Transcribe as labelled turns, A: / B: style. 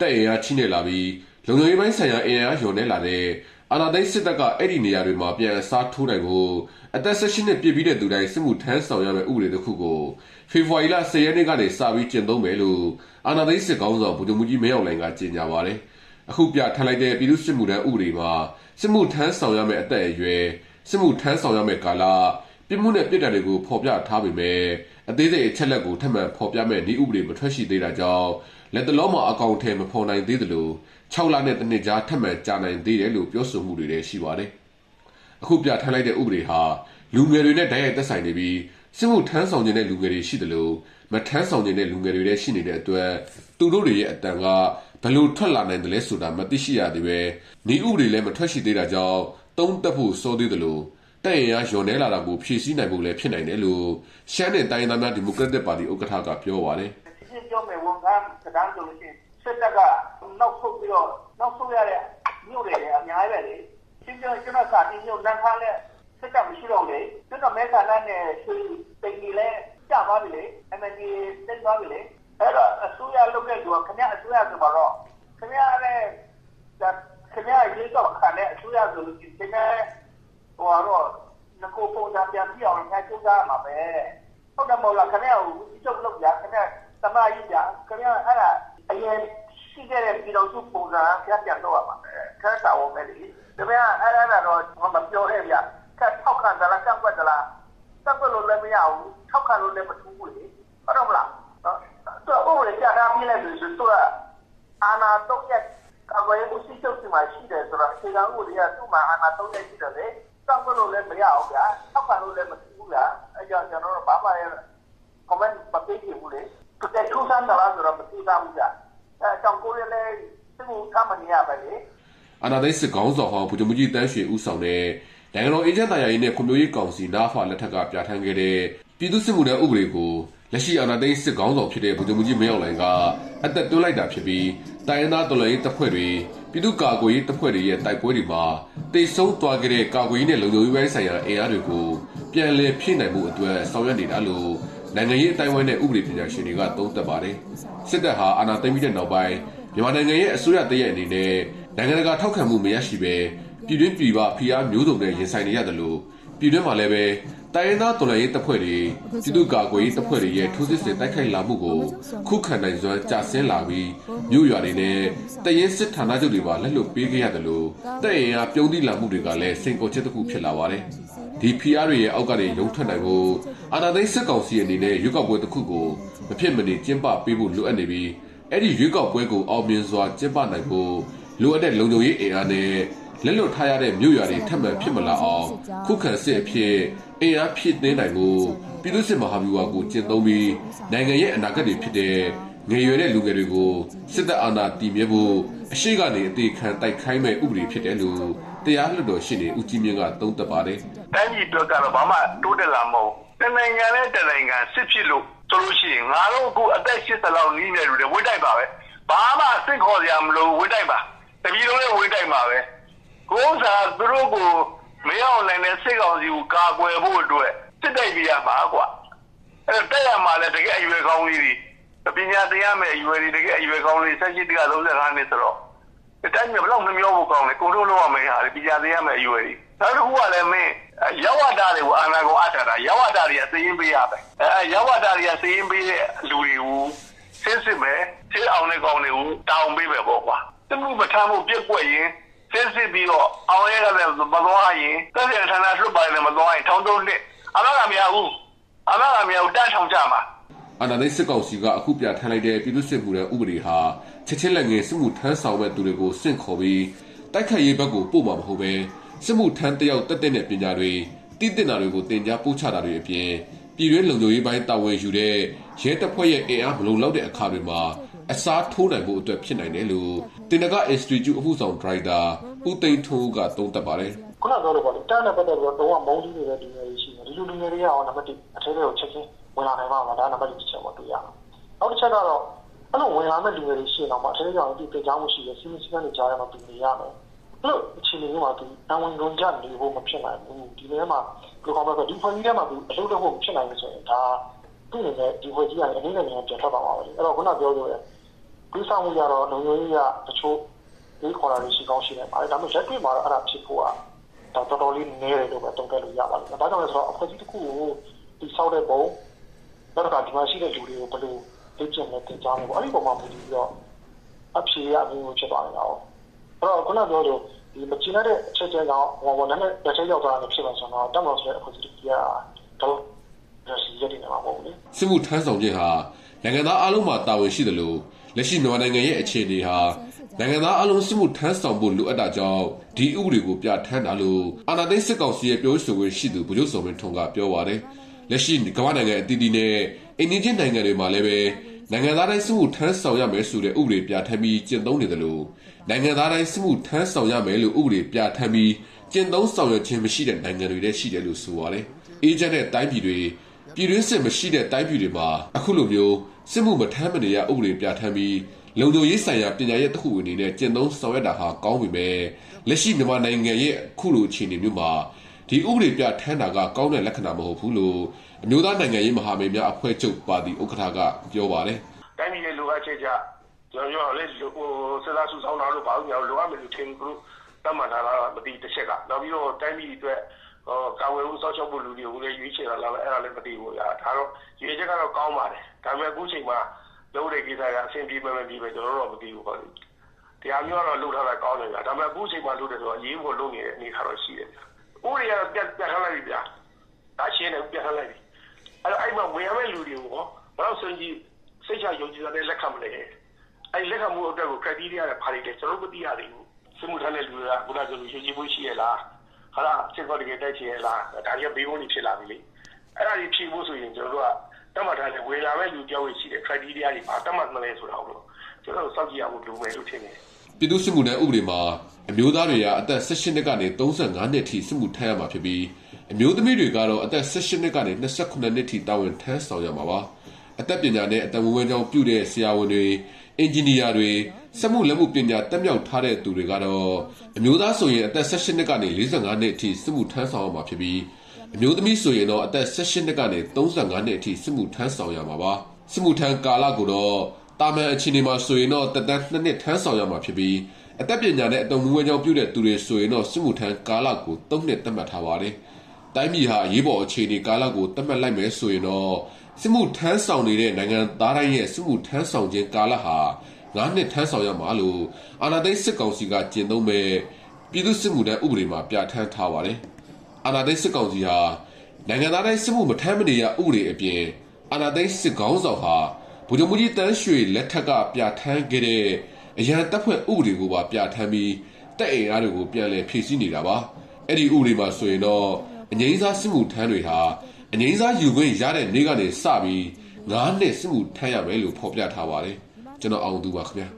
A: တပ်အင်အားချိနေလာပြီးလုံခြုံရေးပိုင်းဆိုင်ရာအင်အားလျော်နေလာတဲ့အာဏာသိမ်းစစ်တပ်ကအဲ့ဒီနေရာတွေမှာပြန်အစားထိုးနိုင်ဖို့အသက်16နှစ်ပြည့်ပြီးတဲ့သူတိုင်းစစ်မှုထမ်းဆောင်ရမယ့်ဥပဒေတစ်ခုကိုဖေဖော်ဝါရီလ10ရက်နေ့ကနေစပြီးကျင့်သုံးမယ်လို့အာဏာသိမ်းစစ်ကောင်ဆောင်ဗိုလ်ချုပ်မှုကြီးမင်းအောင်လှိုင်ကကြေညာပါတယ်။အခုပြထန်လိုက်တဲ့ပြည်သူစစ်မှုထမ်းဥပဒေမှာစစ်မှုထမ်းဆောင်ရမယ့်အသက်အရွယ်စစ်မှုထမ်းဆောင်ရမယ့်ကာလပြစ်မှုနဲ့ပြစ်ဒဏ်တွေကိုဖော်ပြထားပေမဲ့အသေးစိတ်အချက်လက်ကိုထပ်မံဖော်ပြမဲ့ဤဥပဒေမထွက်ရှိသေးတာကြောင့် လက်တလုံးမှာအကောင့်ထဲမဖော်နိုင်သေးသလို6လနဲ့တစ်နှစ်ကြားထပ်မံကြာနိုင်သေးတယ်လို့ပြောဆိုမှုတွေလည်းရှိပါတယ်။အခုပြထမ်းလိုက်တဲ့ဥပဒေဟာလူငယ်တွေနဲ့တိုက်ရိုက်သက်ဆိုင်နေပြီးစစ်မှုထမ်းဆောင်နေတဲ့လူငယ်တွေရှိတယ်လို့မထမ်းဆောင်နေတဲ့လူငယ်တွေလည်းရှိနေတဲ့အတွက်သူတို့တွေရဲ့အတန်ကဘယ်လိုထွက်လာနိုင်တယ်လဲဆိုတာမသိရှိရသေးပဲဤဥပဒေလည်းမထွက်ရှိသေးတာကြောင့်တုံးတက်ဖို့စောသေးတယ်လို့တဲ့ရင်အားယွန်နေလာတာကိုဖြည့်ဆည်းနိုင်ဖို့လည်းဖြစ်နိုင်တယ်လို့ရှမ်းနယ်တိုင်းသားများဒီမိုကရက်တစ်ပါတီဥက္ကဋ္ဌကပြောပါတယ်။
B: ရှင်းပြောမယ် ဝန်ခံစကားဆိုလို့ရှိရင် စစ်တပ်က နောက်ဆုတ်ပြီးတော့ နောက်ဆုတ်ရတဲ့မြို့တွေလည်း အများကြီးပဲလေ။ရှင်းပြောကျွန်တော်စာတင်မြို့နန်းခါလဲစစ်တပ်မရှိတော့လေ။ကျွန်တော်မဲဆန္ဒနဲ့ဆွေးတိတ်ကြီးလဲကြသွားပြီလေ။ MND တိတ်သွားပြီလေ။အဲ့တော့ အစိုးရလုပ်တဲ့သူက ခင်ဗျအစိုးရဆိုတော့ ခင်ဗျရဲ့ခင်ဗျရေးတော့ခံတဲ့အစိုးရဆိုလို့ခင်ဗျဟိုတော့ငကိုပုံစံပြန်ပြအောင်ငါကြိုးစားမှာပဲ ဟုတ်တယ်မဟုတ်လား ခင်ဗျကိုဒီချုပ်လုပ်ရခင်ဗျတမကြီးပြ ခင်ဗျအဲ့ဒါအရင်ရှိခဲ့တဲ့ပြည်တော်စုပုံစံပြန်ပြန်တော့မှာပဲခက်တာဝင်မယ်လေခင်ဗျအဲ့ဒါတော့မပြောရဲဗျခက်ထောက်ခံသလားကန့်ကွက်သလားကန့်ကွက်လို့လည်းမရဘူးထောက်ခံလို့လည်းမထူးဘူးလေဟုတ်တော့မလားတော့ဥပဒေပြတာပြလိုက်လို့ဆိုတော့အာနာတော့ရကာကွယ်မှုရှိချုပ်စီမှာရှိတယ်ဆိုတော့အခြေခံဥပဒေကသူ့မှာအာနာတော့ရရှိတယ်လေစောင့်လို့လည်းမရအောင်ဗျာထောက်ခံလို့လည်းမသိဘူးဗျာအဲကြောင့်ကျွန်တော်တို့ဘာမှလည်း comment မပေးချင်ဘူးလေ တကယ်ထူးဆန်းတာလားဆိုတော့မသိသားဘူးဗျာအဲကြောင့်ကိုရလည်းသူ့ကိုကမနေရပါလေ
A: အာနာသိစစ်ကောင်းဆောင်ဟောင်းဗိုလ်ချုပ်ကြီးတန်းရွှေဦးဆောင်တဲ့နိုင်ငံတော်အေဂျင့်တရားရေးနဲ့ကွန်ပျူတာကောင်စီနာဖာလက်ထက်ကပြဋ္ဌာန်းခဲ့တဲ့ပြည်သူ့စစ်မှုထမ်းဥပဒေကိုလက်ရှိအာဏာသိမ်းစစ်ကောင်းဆောင်ဖြစ်တဲ့ဗိုလ်ချုပ်ကြီးမင်းအောင်လှိုင်ကအသက်သွင်းလိုက်တာဖြစ်ပြီးတိုင်းရင်းသားတော်လှန်ရေးတပ်ဖွဲ့တွေပြည်သူ့ကာကွယ်ရေးတပ်ဖွဲ့တွေရဲ့တိုက်ပွဲတွေမှာတိတ်ဆုံးသွားခဲ့တဲ့ကာကွယ်ရေးနဲ့လုံခြုံရေးပိုင်းဆိုင်ရာအင်အားတွေကိုပြန်လည်ဖြည့်နိုင်မှုအတွက်ဆောင်ရွက်နေတာလို့ နိုင်ငံရေးအတိုင်းအဝိုင်းနဲ့ဥပဒေပညာရှင်တွေကသုံးသပ်ပါတယ်စစ်တပ်ဟာအာဏာသိမ်းပြီးတဲ့နောက်ပိုင်းမြန်မာနိုင်ငံရဲ့အစိုးရတရက်အနေနဲ့နိုင်ငံတကာထောက်ခံမှုမရရှိဘဲပြည်တွင်းပြည်ပဖိအားမျိုးစုံနဲ့ရင်ဆိုင်နေရတယ်လို့ ပြည်တွင်းမှာလည်းပဲတိုင်းရင်းသားတော်လှန်ရေးတပ်ဖွဲ့တွေပြည်သူ့ကာကွယ်ရေးတပ်ဖွဲ့တွေရဲ့ထိုးစစ်ဆင်တိုက်ခိုက်လာမှုကိုခုခံနိုင်စွမ်းကျဆင်းလာပြီးမြို့ရွာတွေနဲ့တရင်စစ်ဌာနချုပ်တွေပါလက်လွတ်ပေးခဲ့ရတယ်လို့တပ်ရင်အားပြုံးသီးလာမှုတွေကလည်းစိန်ခေါ်ချက်တစ်ခုဖြစ်လာပါတယ်ဒီ PR တွေရဲ့အောက်ကနေရုံထွက်နိုင်ဖို့အာဏာသိမ်းစစ်ကောင်စီအနေနဲ့ရွေးကောက်ပွဲတစ်ခုကိုမဖြစ်မနေကျင်းပပေးဖို့လိုအပ်နေပြီးအဲ့ဒီရွေးကောက်ပွဲကိုအောင်မြင်စွာကျင်းပနိုင်ဖို့လိုအပ်တဲ့လုံခြုံရေးအင်အားနဲ့ လက်လွတ်ထားရတဲ့မြို့ရွာတွေထပ်မံဖြစ်မလာအောင်ခုခံစစ်အဖြစ်အင်အားဖြည့်တင်းနိုင်ဖို့ပြည်သူ့စစ်မဟာဗျူဟာကိုကျင့်သုံးပြီးနိုင်ငံရဲ့အနာဂတ်တွေဖြစ်တဲ့ငယ်ရွယ်တဲ့လူငယ်တွေကိုစစ်တပ်အာဏာတည်မြဲဖို့အရှိကနေအသေးခံတိုက်ခိုင်းမဲ့ဥပဒေဖြစ်တယ်လို့တရားလွှတ်တော်ရှင်းနေဦးကြီးမြင့်ကသုံးသပ်ပါတယ်။
B: တိုင်းပြည်အတွက်ကတော့ဘာမှတိုးတက်လာမဟုတ်။တနိုင်ငံနဲ့တနိုင်ငံစစ်ဖြစ်လို့ဆိုလို့ရှိရင်ငါတို့အခုအသက်80လောက်နီးနေလို့ဝိတိုက်ပါပဲ။ဘာမှစစ်ခေါ်စရာမလိုဝိတိုက်ပါ။တပြည်လုံးနဲ့ဝိတိုက်ပါပဲ။ ကိုယ်စားသူတို့ကိုမရောက်နိုင်တဲ့စိတ်ကောင်စီကိုကာကွယ်ဖို့အတွက်စစ်တိုက်ပြရမှာကွာအဲတက်ရမှာလည်းတကယ်အရွယ်ကောင်းလေးတွေပညာတရားမဲ့အရွယ်တွေတကယ်အရွယ်ကောင်းလေးဆက်ရှိတက35နှစ်ဆိုတော့တိုင်းမြေဘလောက်နှမျောဖို့ကောင်းလဲကိုတို့လုံးဝမရဘူးပညာတရားမဲ့အရွယ်တွေနောက်တစ်ခုကလည်းမင်းရောက်ဝတာတွေကိုအာဏာကိုအထတာရောက်ဝတာတွေကသိရင်ပေးရပဲအဲရောက်ဝတာတွေကသိရင်ပေးတဲ့လူတွေကိုဆင်းစစ်မယ်ဆင်းအောင်တဲ့ကောင်တွေကိုတောင်းပေးပဲပေါ့ကွာတမှုပဋ္ဌာန်းမှုပြက်ကွက်ရင် စစ်စစ်ပြီးတော့အောင်ရဲကလည်းမသွားရင်တက်ရဌာနလွတ်ပါတယ်မသွားရင်ထောင်းတုံးနှစ်အမကမရဘူးအမကမရဘူးတန်းထောင်ကြမှာ
A: အာဏာသိမ်းစစ်ကောင်စီကအခုပြထမ်းလိုက်တဲ့ပြည်သူ့စစ်မှုရဲ့ဥပဒေဟာချက်ချင်းလက်ငယ်စစ်မှုထမ်းဆောင်မဲ့သူတွေကိုစင့်ခေါ်ပြီးတိုက်ခိုက်ရေးဘက်ကိုပို့မှာမဟုတ်ပဲစစ်မှုထမ်းတယောက်တက်တဲ့ပညာတွေတည်တင်တာတွေကိုတင် जा ပို့ချတာတွေအပြင်ပြည်တွင်းလုံခြုံရေးပိုင်းတာဝန်ယူတဲ့ရဲတပ်ဖွဲ့ရဲ့အင်အားမလုံလောက်တဲ့အခါတွေမှာ အစားထိုးနိုင်ဖို့အတွက်ဖြစ်နိုင်တယ်လို့တင်နက Institute အမှုဆောင်ဒရိုက်တာဦးသိန်းထိုးကသုံးသပ်ပါတယ်
C: ခုနပြောလို့ပေါ့လေတန်းနဲ့ပတ်သက်ပြီးတော့တော့မုန်းကြီးနေတဲ့လူငယ်တွေရှိတယ်ဒီလူလူငယ်တွေကရောနံပါတ်1အထဲတွေကိုချက်ချင်းဝင်လာနိုင်မှာပါဒါနံပါတ်1ချက်ပေါ့တွေ့ရအောင်နောက်တစ်ချက်ကတော့အဲ့လိုဝင်လာမဲ့လူငယ်တွေရှိတော့မှအထဲကြောင်ဒီပြင်ကြောင်းမှုရှိတယ်စီမံစည်းကမ်းတွေကြားရမှာပြင်နေရမယ်အဲ့လိုအခြေအနေမျိုးမှာဒီအဝင်ကုန်ကြနေဖို့မဖြစ်နိုင်ဘူးဒီထဲမှာဘယ်လိုကောင်းလဲဆိုဒီဖွင့်ကြီးထဲမှာဒီအလုပ်လုပ်ဖို့မဖြစ်နိုင်ဘူးဆိုရင်ဒါသူ့အနေနဲ့ဒီဖွဲ့ကြီးကအနည်းငယ်ငယ်ပြန်ထွက်ပါမှာပဲအဲ့တော့ခုနပြောလို့ရကိ စ္စမှုကြတော့လုံခြုံရေးကတချို့ဒီခေါ်တာတွေရှိကောင်းရှိနေပါတယ်ဒါပေမဲ့လက်တွေ့မှာတော့အဲ့ဒါဖြစ်ဖို့ကဒါတော်တော်လေးနည်းတယ်လို့ပဲတုံ့ပြန်လို့ရပါလိမ့်မယ်။ဒါကြောင့်လဲဆိုတော့အဖွဲ့အစည်းတစ်ခုကိုဒီဆောက်တဲ့ပုံတော့ကဒီမှာရှိတဲ့လူတွေကိုဘယ်လိုသိကျင်လဲတင်ကြားနေပေါ့အဲ့ဒီပုံမှာမူတည်ပြီးတော့အဖြေရအမျိုးဖြစ်သွားနေတာပေါ့။အဲ့တော့ခုနပြောလို့ဒီမကျင်တဲ့အချက်ချက်ကြောင့်ဟောဘောနဲ့လက်ချက်ရောက်သွားတာဖြစ်မှာဆိုတော့တက်မော်ဆိုတဲ့အဖွဲ့အစည်းတစ်ခုကတော့ရရှိရတဲ့နေမှာပေါ့လေ။
A: စစ်မှုထမ်းဆောင်ခြင်းဟာ နိုင်ငံသားအလုံးမှာတာဝန်ရှိတယ်လို့လက်ရှိမြန်မာနိုင်ငံရဲ့အခြေအနေဟာနိုင်ငံသားအလုံးစစ်မှုထမ်းဆောင်ဖို့လိုအပ်တာကြောင့်ဒီဥပဒေကိုပြဋ္ဌာန်းတာလို့အာဏာသိမ်းစစ်ကောင်စီရဲ့ပြောဆိုခွင့်ရှိသူဗိုလ်ချုပ်စော်မင်းထွန်းကပြောပါတယ်လက်ရှိကမ္ဘာနိုင်ငံအသီးသီးနဲ့အိန္ဒိချင်းနိုင်ငံတွေမှာလည်းပဲနိုင်ငံသားတိုင်းစစ်မှုထမ်းဆောင်ရမယ်ဆိုတဲ့ဥပဒေပြဋ္ဌာန်းပြီးကျင့်သုံးနေတယ်လို့နိုင်ငံသားတိုင်းစစ်မှုထမ်းဆောင်ရမယ်လို့ဥပဒေပြဋ္ဌာန်းပြီးကျင့်သုံးဆောင်ရွက်ခြင်းမရှိတဲ့နိုင်ငံတွေလည်းရှိတယ်လို့ဆိုပါတယ်အေဂျင့်တဲ့တိုင်းပြည်တွေ ပြည်တွင်းစစ်မရှိတဲ့တိုင်းပြည်တွေမှာအခုလိုမျိုးစစ်မှုမထမ်းမနေရဥပဒေပြဋ္ဌာန်းပြီးလုံခြုံရေးဆိုင်ရာပညာရေးတစ်ခုအနေနဲ့ကျင့်သုံးဆောင်ရွက်တာဟာကောင်းပြီပဲလက်ရှိမြန်မာနိုင်ငံရဲ့အခုလိုအခြေအနေမျိုးမှာဒီဥပဒေပြဋ္ဌာန်းတာကကောင်းတဲ့လက္ခဏာမဟုတ်ဘူးလို့အမျိုးသားနိုင်ငံရေးမဟာမိတ်များအဖွဲ့ချုပ်ပါတီဥက္ကဋ္ဌကပြောပါတယ်
D: တိုင်းပြည်ရဲ့လိုအပ်ချက်ကြကျွန်တော်ပြောလေဟိုစစ်သားစုဆောင်းတာလို့ဘာလို့ညာလိုအပ်မယ်လို့ထင်သူတို့တတ်မှတ်ထားတာမသိတစ်ချက်ကနောက်ပြီးတော့တိုင်းပြည်အတွက် ဟောကာဝယ်မှုစောင့်ရှောက်ဖို့လူတွေကိုလည်းရွေးချယ်လာလားအဲ့ဒါလည်းမသိဘူးညာဒါတော့ရွေးချက်ကတော့ကောင်းပါတယ်ဒါပေမဲ့အခုချိန်မှာလုံးတဲ့ကိစ္စကအဆင်ပြေမှမပြေပဲကျွန်တော်တို့တော့မသိဘူးပေါ့လေတရားမျိုးကတော့လုပ်ထားတာကောင်းတယ်ဗျာဒါပေမဲ့အခုချိန်မှာလုပ်တယ်ဆိုတော့ရေးဖို့လုပ်နေတဲ့အနေထားတော့ရှိတယ်ဗျာဥရိယကပြတ်ပြတ်ထားလိုက်ပြီဗျာဒါရှင်းတယ်ပြတ်ထားလိုက်ပြီအဲ့တော့အဲ့မှာဝင်ရမယ့်လူတွေကိုဟောဘာလို့စင်ကြီးစိတ်ချယုံကြည်တဲ့လက်ခံမလဲအဲ့လက်ခံမှုအတွက်ကို criteria တွေဘာတွေလဲကျွန်တော်တို့မသိရသေးဘူးစမှုထမ်းတဲ့လူတွေကဘုရားဆိုလို့ယုံကြည်မှုရှိရလား ဟာလားစစ်ကောတကယ်တိုက်ချင်ရလားဒါကြီးဘေးဘုန်းကြီးဖြစ်လာပြီလေအဲ့ဒါကြီးဖြေဖို့ဆိုရင်ကျွန်တော်တို့ကတတ်မှတ်ထားတဲ့ဝေလာမဲ့လူကြောက်ရရှိတဲ့ criteria တွေဘာတတ်မှတ်မလဲဆိုတာကိုကျွန်တော်တို့စောင့်ကြည့်ရဖို့လိုမယ်လို့ထင်တယ်
A: ပြည်သူ့စစ်မှုထမ်းဥပဒေမှာအမျိုးသားတွေကအသက်18နှစ်ကနေ35နှစ်ထိစစ်မှုထမ်းရမှာဖြစ်ပြီးအမျိုးသမီးတွေကတော့အသက်18နှစ်ကနေ28နှစ်ထိတာဝန်ထမ်းဆောင်ရမှာပါအသက်ပညာနဲ့အတံဝင်ကြောင်ပြုတဲ့ဆရာဝန်တွေ အင်ဂျင်နီယာတွေစက်မှုလက်မှုပညာတက်မြောက်ထားတဲ့သူတွေကတော့အမျိုးသားဆိုရင်အသက်18နှစ်ကနေ45နှစ်အထိစစ်မှုထမ်းဆောင်ရမှာဖြစ်ပြီးအမျိုးသမီးဆိုရင်တော့အသက်18နှစ်ကနေ35နှစ်အထိစစ်မှုထမ်းဆောင်ရမှာပါစစ်မှုထမ်းကာလကိုတော့တာမန်အခြေအနေမှာဆိုရင်တော့တက်တန်း2နှစ်ထမ်းဆောင်ရမှာဖြစ်ပြီးအသက်ပညာနဲ့အတုံမွေးကြောင်ပြုတဲ့သူတွေဆိုရင်တော့စစ်မှုထမ်းကာလကို3နှစ်သတ်မှတ်ထားပါတယ်။တိုင်းပြည်ဟာရေးပေါ်အခြေအနေကာလကိုသတ်မှတ်လိုက်မယ်ဆိုရင်တော့ စစ်မှုထမ်းဆောင်နေတဲ့နိုင်ငံသားတိုင်းရဲ့စစ်မှုထမ်းဆောင်ခြင်းကာလဟာ9နှစ်ထမ်းဆောင်ရမှာလို့အာဏာသိမ်းစစ်ကောင်စီကကျင့်သုံးမဲ့ပြည်သူ့စစ်မှုထမ်းဥပဒေမှာပြဋ္ဌာန်းထားပါတယ်။အာဏာသိမ်းစစ်ကောင်စီဟာနိုင်ငံသားတိုင်းစစ်မှုမထမ်းမနေရဥပဒေအပြင်အာဏာသိမ်းစစ်ကောင်ဆောင်ဟာဗိုလ်ချုပ်မှုကြီးတန်းရွှေလက်ထက်ကပြဋ္ဌာန်းခဲ့တဲ့အရန်တပ်ဖွဲ့ဥပဒေကိုပါပြဋ္ဌာန်းပြီးတပ်အင်အားတွေကိုပြန်လည်ဖြည့်ဆည်းနေတာပါအဲ့ဒီဥပဒေမှာဆိုရင်တော့အငိမ့်စားစစ်မှုထမ်းတွေဟာ အငိမ့်စားယူခွင့်ရတဲ့နေ့ကနေစပြီး9နှစ်စစ်မှုထမ်းရမယ်လို့ဖော်ပြထားပါတယ်ကျွန်တော်အောင်သူပါခင်ဗျာ